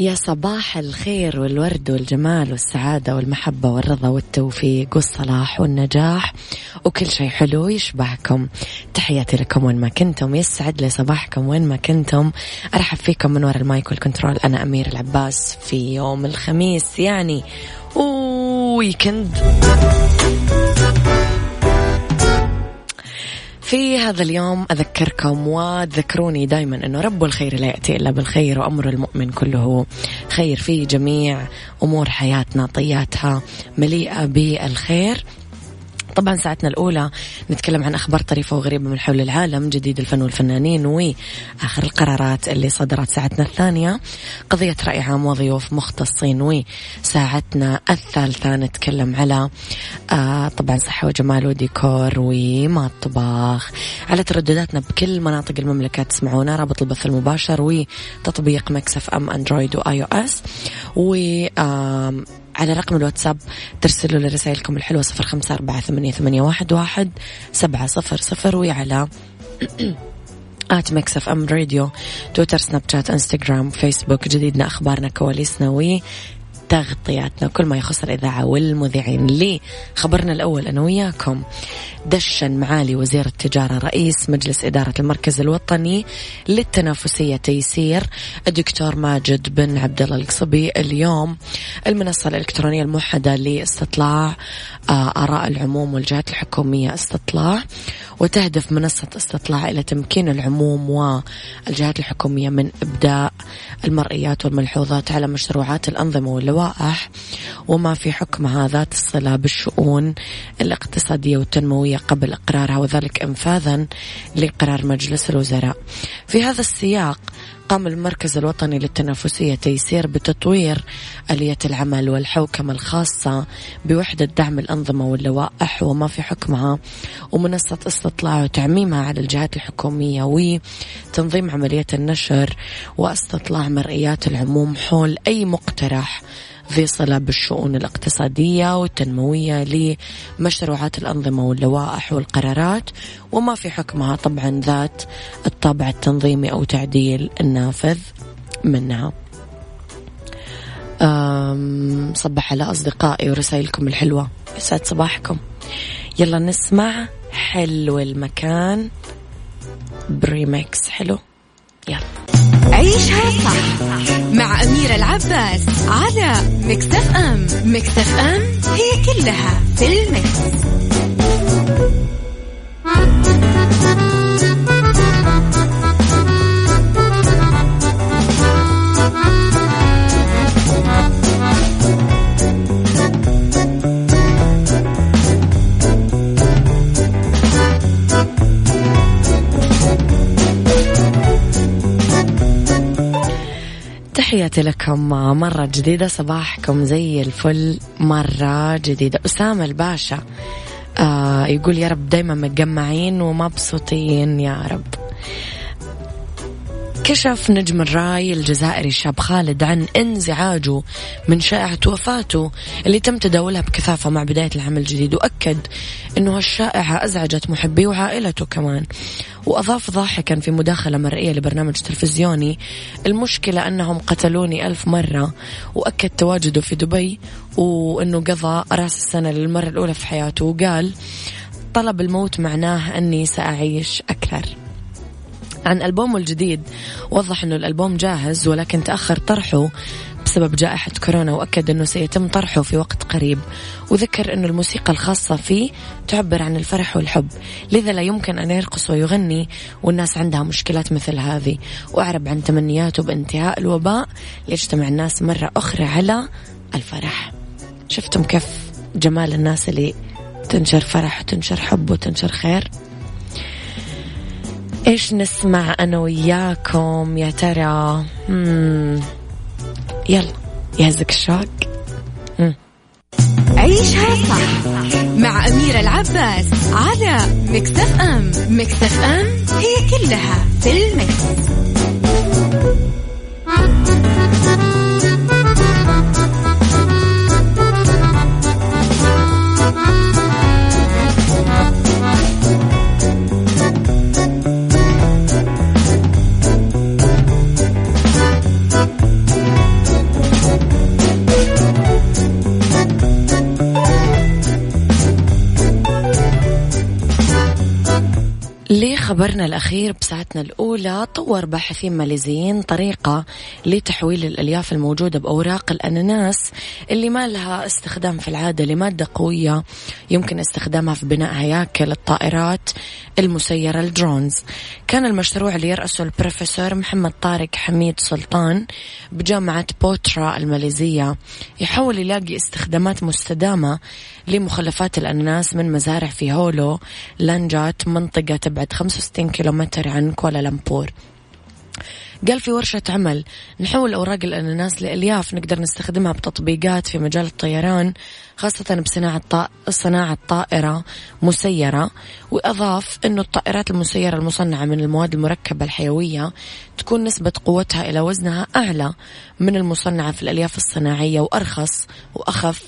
يا صباح الخير والورد والجمال والسعادة والمحبة والرضا والتوفيق والصلاح والنجاح وكل شيء حلو يشبهكم. تحياتي لكم وين ما كنتم يسعد لي صباحكم وين ما كنتم. أرحب فيكم من وراء ال mic وال control أنا أميرة العباس في يوم الخميس يعني weekend في هذا اليوم أذكركم وتذكروني دائما أنه رب الخير لا يأتي إلا بالخير وأمر المؤمن كله خير في جميع أمور حياتنا طياتها مليئة بالخير. طبعا ساعتنا الأولى نتكلم عن أخبار طريفة وغريبة من حول العالم جديد الفن والفنانين وآخر القرارات اللي صدرت ساعتنا الثانية. قضية رأي عام وضيوف مختصين وساعتنا الثالثة نتكلم على آه طبعا صحة وجمال وديكور ومطبخ على تردداتنا بكل مناطق المملكة تسمعونا رابط البث المباشر وتطبيق Mix FM Android و iOS و على رقم الواتساب ترسلوا لي رسائلكم الحلوة صفر خمسة أربعة ثمانية, ثمانية واحد, واحد سبعة صفر صفر وعلى at Mix FM Radio تويتر سناب شات إنستغرام فيسبوك جديدنا أخبارنا كواليسنا تغطياتنا كل ما يخص الإذاعة والمذيعين لي خبرنا الأول أنا وياكم. دشن معالي وزير التجارة رئيس مجلس إدارة المركز الوطني للتنافسية تيسير الدكتور ماجد بن عبد الله القصبي اليوم. المنصة الإلكترونية الموحدة لاستطلاع آه، آراء العموم والجهات الحكومية استطلاع. وتهدف منصة استطلاع إلى تمكين العموم والجهات الحكومية من إبداء المرئيات والملحوظات على مشروعات الأنظمة واللوائح وما في حكمها ذات الصلة بالشؤون الاقتصادية والتنموية قبل إقرارها وذلك إنفاذا لقرار مجلس الوزراء. في هذا السياق قام المركز الوطني للتنافسية تيسير بتطوير آلية العمل والحوكمة الخاصة بوحدة دعم الأنظمة واللوائح وما في حكمها ومنصة استطلاع وتعميمها على الجهات الحكومية وتنظيم عملية النشر واستطلاع مرئيات العموم حول أي مقترح في صلة بالشؤون الاقتصادية والتنموية لمشروعات الأنظمة واللوائح والقرارات وما في حكمها طبعا ذات الطابع التنظيمي أو تعديل النافذ منها. صبح على أصدقائي ورسائلكم الحلوة. يسعد صباحكم. يلا نسمع حلو المكان بريمكس حلو؟ يلا. عيشها صح مع أميرة العباس على مكتف أم. مكتف أم هي كلها في المكس. تحياتي لكم مرة جديدة صباحكم زي الفل. مرة جديدة. أسامة الباشا آه يقول يا رب دايما متجمعين ومبسوطين يا رب. كشف نجم الراي الجزائري الشاب خالد عن انزعاجه من شائعة وفاته اللي تم تداولها بكثافة مع بداية العام الجديد وأكد أنه هالشائعة أزعجت محبيه وعائلته كمان. وأضاف ضاحكا في مداخلة مرئية لبرنامج تلفزيوني المشكلة أنهم قتلوني ألف مرة وأكد تواجده في دبي وأنه قضى رأس السنة للمرة الأولى في حياته وقال طلب الموت معناه أني سأعيش أكثر. عن ألبومه الجديد. وضح أنه الألبوم جاهز ولكن تأخر طرحه بسبب جائحة كورونا وأكد أنه سيتم طرحه في وقت قريب. وذكر أنه الموسيقى الخاصة فيه تعبر عن الفرح والحب. لذا لا يمكن أن يرقص ويغني والناس عندها مشكلات مثل هذه. وأعرب عن تمنياته بانتهاء الوباء ليجتمع الناس مرة أخرى على الفرح. شفتم كيف جمال الناس اللي تنشر فرح وتنشر حب وتنشر خير؟ إيش نسمع أنا وياكم يا ترى مم. يلا يهزك الشوق عيشها صح مع أميرة العباس على مكتف أم مكتف أم هي كلها في المكس. خبرنا الأخير بساعتنا الأولى طور باحثين ماليزيين طريقة لتحويل الألياف الموجودة بأوراق الأناناس اللي ما لها استخدام في العادة لمادة قوية يمكن استخدامها في بناء هياكل الطائرات المسيرة ال drones. كان المشروع اللي يرأسه البروفيسور محمد طارق حميد سلطان بجامعة بوترا الماليزية. يحاول يلاقي استخدامات مستدامة لمخلفات الأناناس من مزارع في هولو لانجات منطقة تبعد 65 كيلومتر عن كوالالمبور قال في ورشة عمل نحول أوراق الأناناس لألياف نقدر نستخدمها بتطبيقات في مجال الطيران خاصة بصناعة صناعة طائرة مسيرة وأضاف أنه الطائرات المسيرة المصنعة من المواد المركبة الحيوية تكون نسبة قوتها إلى وزنها أعلى من المصنعة في الألياف الصناعية وأرخص وأخف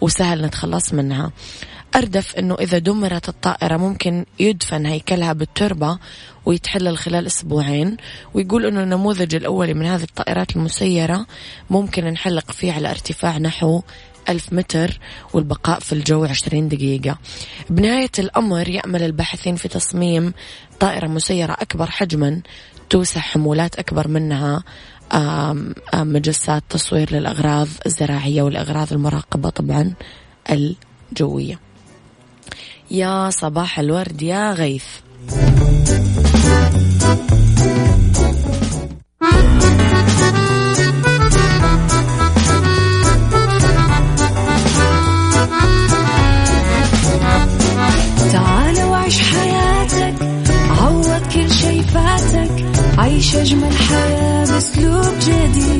وسهل نتخلص منها. أردف أنه إذا دمرت الطائرة ممكن يدفن هيكلها بالتربة ويتحلل خلال أسبوعين ويقول أنه النموذج الأولي من هذه الطائرات المسيرة ممكن نحلق فيه على ارتفاع نحو ألف متر والبقاء في الجو عشرين دقيقة. بنهاية الأمر يأمل الباحثين في تصميم طائرة مسيرة أكبر حجما توسع حمولات أكبر منها مجسات تصوير للأغراض الزراعية والأغراض المراقبة طبعا الجوية. يا صباح الورد يا غيث. تعال وعيش حياتك عوض كل شي فاتك عيش أجمل حياة بأسلوب جديد.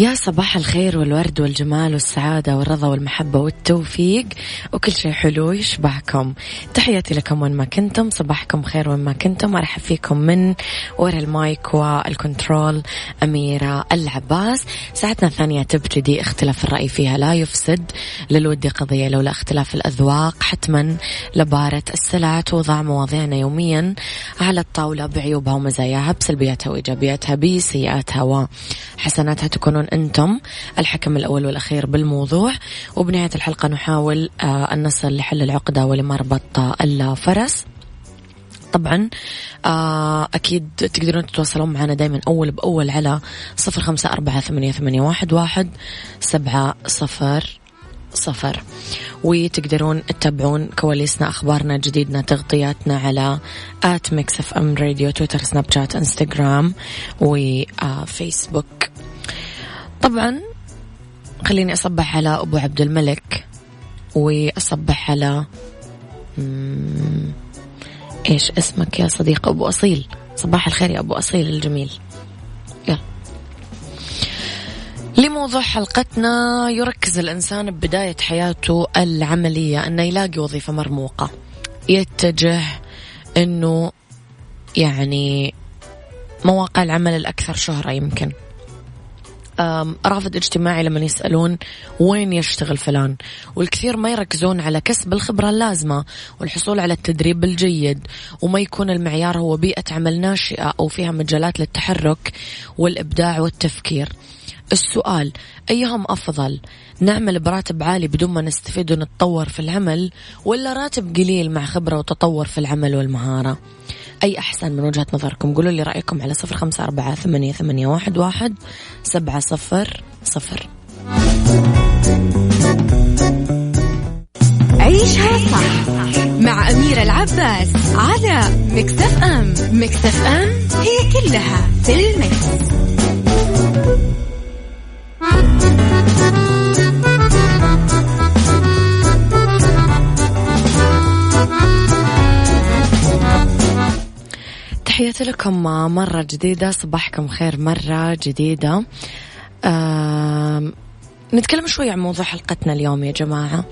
يا صباح الخير والورد والجمال والسعادة والرضا والمحبة والتوفيق. وكل شيء حلو يشبهكم. تحياتي لكم وين ما كنتم. صباحكم خير وين ما كنتم. أرحب فيكم من وراء ال mic وال control أميرة العباس. ساعتنا الثانية تبتدي اختلاف الرأي فيها لا يفسد. للود قضية لولا اختلاف الأذواق. حتما لبارت السلع توضع مواضيعنا يوميا على الطاولة بعيوبها ومزاياها بسلبياتها وإيجابياتها بسيئاتها وحسناتها تكونون أنتم الحكم الأول والأخير بالموضوع. وبنهاية الحلقة نحاول آه، أن نصل لحل العقدة ولمربط الفرس. طبعا آه، أكيد تقدرون تتواصلون معنا دايما أول بأول على صفر خمسة أربعة ثمانية, ثمانية واحد, واحد سبعة صفر صفر. وتقدرون تتابعون كواليسنا أخبارنا جديدنا تغطياتنا على at Mix FM Radio تويتر سناب شات إنستغرام وفيسبوك. طبعا خليني أصبح على أبو عبد الملك وأصبح على إيش اسمك يا صديق؟ أبو أصيل. صباح الخير يا أبو أصيل الجميل. يلا. لموضوع حلقتنا يركز الإنسان ببداية حياته العملية أنه يلاقي وظيفة مرموقة. يتجه أنه يعني مواقع العمل الأكثر شهرة يمكن. رافض اجتماعي لما يسألون وين يشتغل فلان. والكثير ما يركزون على كسب الخبرة اللازمة والحصول على التدريب الجيد وما يكون المعيار هو بيئة عمل ناشئة أو فيها مجالات للتحرك والإبداع والتفكير. السؤال أيهم أفضل؟ نعمل براتب عالي بدون ما نستفيد ونتطور في العمل ولا راتب قليل مع خبرة وتطور في العمل والمهارة؟ أي أحسن من وجهة نظركم؟ قولوا لي رأيكم على صفر خمسة أربعة ثمانية, ثمانية واحد, واحد سبعة صفر صفر. عيشها صح مع أميرة العباس على مكتف أم. مكتف أم هي كلها في المكس. تحياتي لكم مرة جديدة صباحكم خير مرة جديدة. نتكلم شوي عن موضوع حلقتنا اليوم يا جماعة.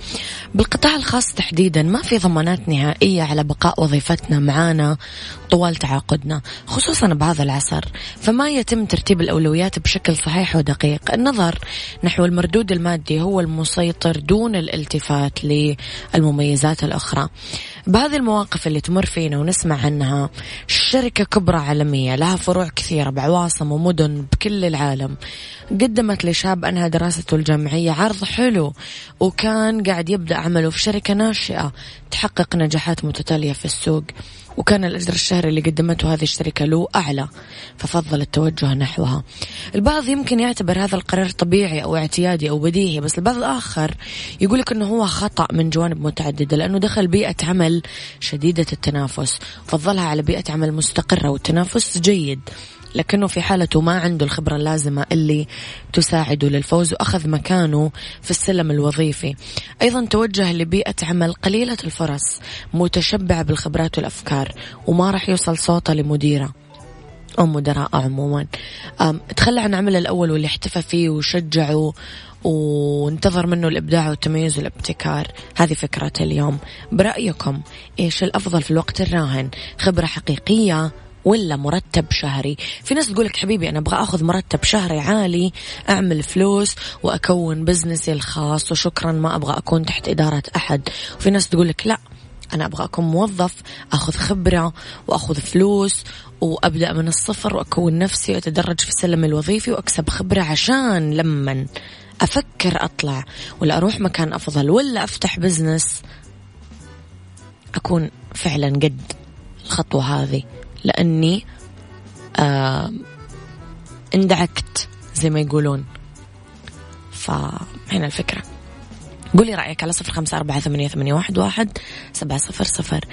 بالقطاع الخاص تحديدا ما في ضمانات نهائية على بقاء وظيفتنا معانا طوال تعاقدنا خصوصا بهذا العصر. فما يتم ترتيب الأولويات بشكل صحيح ودقيق. النظر نحو المردود المادي هو المسيطر دون الالتفات للمميزات الأخرى. بهذه المواقف اللي تمر فينا ونسمع عنها شركة كبرى عالمية لها فروع كثيرة بعواصم ومدن بكل العالم قدمت لشاب أنهى دراسته الجامعية عرض حلو وكان قاعد يبدأ عمله في شركة ناشئة تحقق نجاحات متتالية في السوق. وكان الأجر الشهري اللي قدمته هذه الشركة له أعلى ففضل التوجه نحوها. البعض يمكن يعتبر هذا القرار طبيعي أو اعتيادي أو بديهي بس البعض الآخر يقول لك أنه هو خطأ من جوانب متعددة لأنه دخل بيئة عمل شديدة التنافس فضلها على بيئة عمل مستقرة والتنافس جيد. لكنه في حالته ما عنده الخبرة اللازمة اللي تساعده للفوز وأخذ مكانه في السلم الوظيفي. أيضا توجه لبيئة عمل قليلة الفرص متشبعة بالخبرات والأفكار وما راح يوصل صوته لمديره أو مدراء عموما. تخلى عن عمله الأول واللي احتفى فيه وشجعه وانتظر منه الإبداع والتميز والابتكار. هذه فكرة اليوم. برأيكم إيش الأفضل في الوقت الراهن؟ خبرة حقيقية ولا مرتب شهري. في ناس تقولك حبيبي أنا أبغى أخذ مرتب شهري عالي أعمل فلوس وأكون بزنسي الخاص وشكرا ما أبغى أكون تحت إدارة أحد. وفي ناس تقولك لا أنا أبغى أكون موظف أخذ خبرة وأخذ فلوس وأبدأ من الصفر وأكون نفسي وأتدرج في السلم الوظيفي وأكسب خبرة عشان لما أفكر أطلع ولا أروح مكان أفضل ولا أفتح business. أكون فعلا قد الخطوة هذه. لأني آه اندعكت زي ما يقولون. فهنا الفكرة. قولي رأيك على صفر خمسة أربعة ثمانية, ثمانية واحد, واحد سبعة صفر صفر.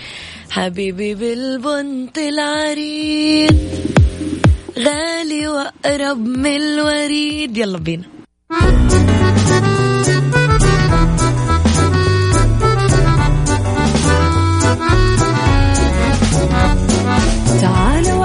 حبيبي بالبنط العريض غالي وأقرب من الوريد. يلا بينا.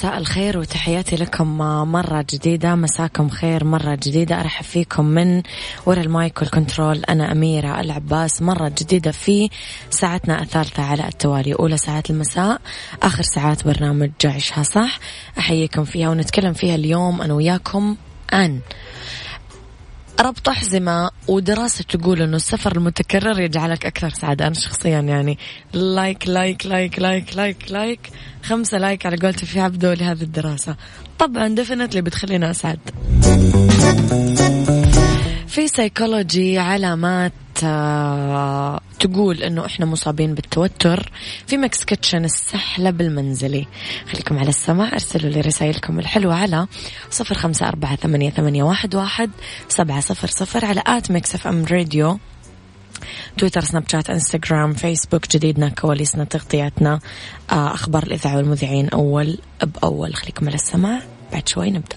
ومساء الخير وتحياتي لكم مرة جديدة. مساكم خير مرة جديدة. أرحب فيكم من وراء المايك والكنترول. أنا أميرة العباس. مرة جديدة في ساعتنا الثالثة على التوالي. أولى ساعات المساء آخر ساعات برنامج عيشها صح. أحييكم فيها ونتكلم فيها اليوم أنا وياكم عن ربط أحزمة ودراسة تقول أنه السفر المتكرر يجعلك أكثر سعادة. أنا شخصيا يعني like like like like like like خمسة like على قولة فيفي عبدو لهذه الدراسة. طبعا definitely بتخلينا أسعد. في سيكولوجي علامات تقول إنه إحنا مصابين بالتوتر في Mix Kitchen السحلب المنزلي. خليكم على السماع أرسلوا لي رسائلكم الحلوة على صفر خمسة أربعة ثمانية, ثمانية واحد, واحد سبعة صفر صفر على at Mix FM Radio. تويتر سناب شات إنستغرام فيسبوك جديدنا كواليسنا تغطياتنا آه، أخبار الإذاعة والمذيعين أول بأول. خليكم على السماع بعد شوي نبدأ.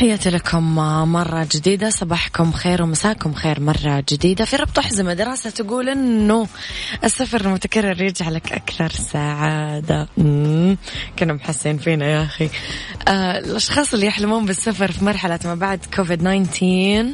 تحياتي لكم مرة جديدة. صباحكم خير ومساكم خير مرة جديدة. في ربط أحزمة دراسة تقول أنه السفر المتكرر يجعلك أكثر سعادة. كنا محسين فينا يا أخي. آه الأشخاص اللي يحلمون بالسفر في مرحلة ما بعد كوفيد 19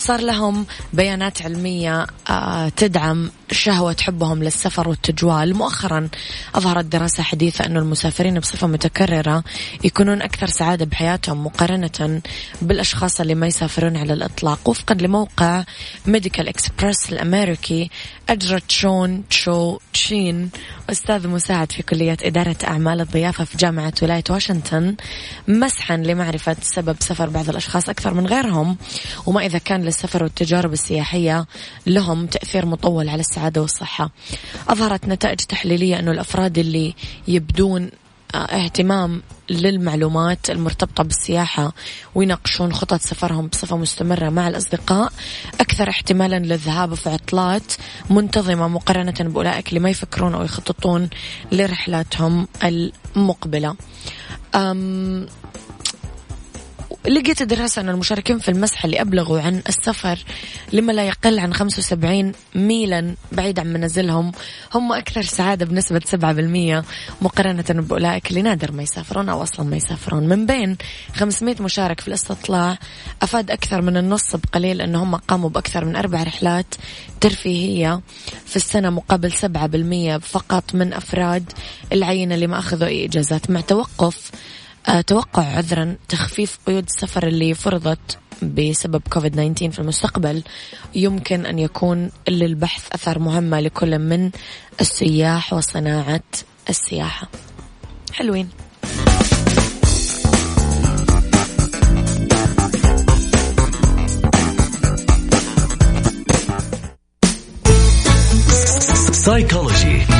صار لهم بيانات علمية آه، تدعم شهوة حبهم للسفر والتجوال. مؤخرا أظهرت دراسة حديثة أن المسافرين بصفة متكررة يكونون أكثر سعادة بحياتهم مقارنة بالأشخاص اللي ما يسافرون على الإطلاق. وفقا لموقع ميديكال إكسبرس الأمريكي أجرت شون تشو تشين أستاذ مساعد في كلية إدارة أعمال الضيافة في جامعة ولاية واشنطن مسحا لمعرفة سبب سفر بعض الأشخاص أكثر من غيرهم وما إذا كان للسفر والتجارب السياحية لهم تأثير مطول على السعادة والصحة. أظهرت نتائج تحليلية أنه الأفراد اللي يبدون اهتمام للمعلومات المرتبطة بالسياحة ويناقشون خطط سفرهم بصفة مستمرة مع الأصدقاء. أكثر احتمالا للذهاب في عطلات منتظمة مقارنة بأولئك اللي ما يفكرون أو يخططون لرحلاتهم المقبلة. لقيت دراسة أن المشاركين في المسح اللي أبلغوا عن السفر لما لا يقل عن 75 ميلا بعيد عن منازلهم هم أكثر سعادة بنسبة 7% مقارنة بأولئك اللي نادر ما يسافرون أو أصلا ما يسافرون. من بين 500 مشارك في الاستطلاع أفاد أكثر من النص بقليل أن هم قاموا بأكثر من أربع رحلات ترفيهية في السنة مقابل 7% فقط من أفراد العينة اللي ما أخذوا أي إجازات. مع توقف توقع عذرا تخفيف قيود السفر اللي فرضت بسبب كوفيد 19 في المستقبل يمكن أن يكون للبحث أثر مهمة لكل من السياح وصناعة السياحة. حلوين. سيكولوجي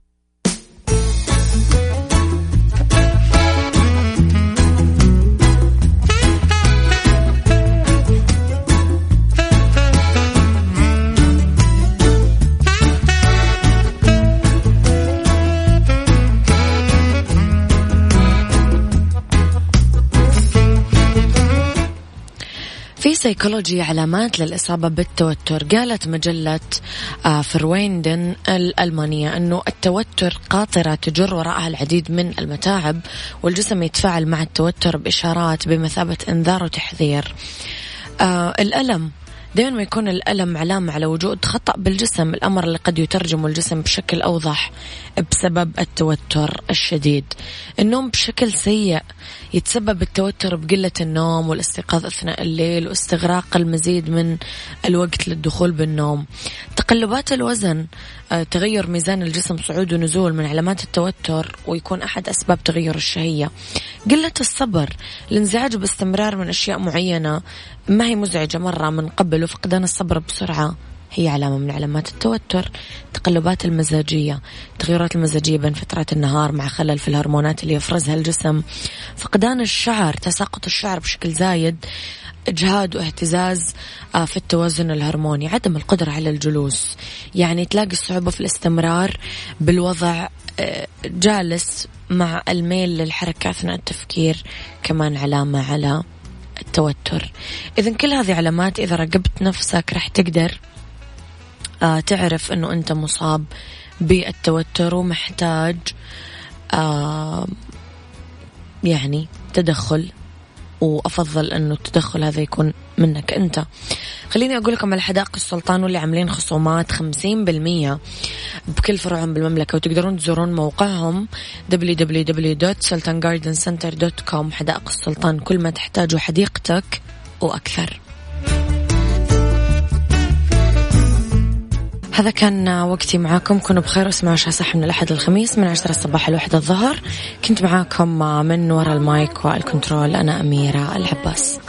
سيكولوجي علامات للإصابة بالتوتر. قالت مجلة آه، فرويندن الألمانية أنه التوتر قاطرة تجر وراءها العديد من المتاعب والجسم يتفاعل مع التوتر بإشارات بمثابة إنذار وتحذير. آه، الألم دائما ما يكون الألم علامة على وجود خطأ بالجسم الأمر اللي قد يترجم الجسم بشكل أوضح بسبب التوتر الشديد. النوم بشكل سيء يتسبب التوتر بقلة النوم والاستيقاظ أثناء الليل واستغراق المزيد من الوقت للدخول بالنوم. تقلبات الوزن آه، تغير ميزان الجسم صعود ونزول من علامات التوتر ويكون أحد أسباب تغير الشهية. قلة الصبر الانزعاج باستمرار من أشياء معينة ما هي مزعجة مرة من قبل وفقدان الصبر بسرعة هي علامة من علامات التوتر تقلبات المزاجية التغيرات المزاجية بين فترات النهار مع خلل في الهرمونات اللي يفرزها الجسم فقدان الشعر تساقط الشعر بشكل زايد إجهاد واهتزاز آه، في التوازن الهرموني عدم القدرة على الجلوس. يعني تلاقي الصعوبة في الاستمرار بالوضع آه، جالس مع الميل للحركة أثناء التفكير كمان علامة على التوتر. إذا كل هذه علامات إذا راقبت نفسك راح تقدر آه، تعرف أنه أنت مصاب بالتوتر ومحتاج يعني تدخل وأفضل أنه التدخل هذا يكون منك أنت. خليني أقول لكم على حدائق السلطان واللي عاملين خصومات خمسين بالمية بكل فروعهم بالمملكة وتقدرون تزورون موقعهم www.sultangardencenter.com حدائق السلطان كل ما تحتاجه حديقتك وأكثر. هذا كان وقتي معاكم. كونوا بخير. واسمعوا عشاء صح من الأحد الخميس من عشرة الصباح لوحدة الظهر. كنت معاكم من وراء المايك والكنترول أنا أميرة العباس.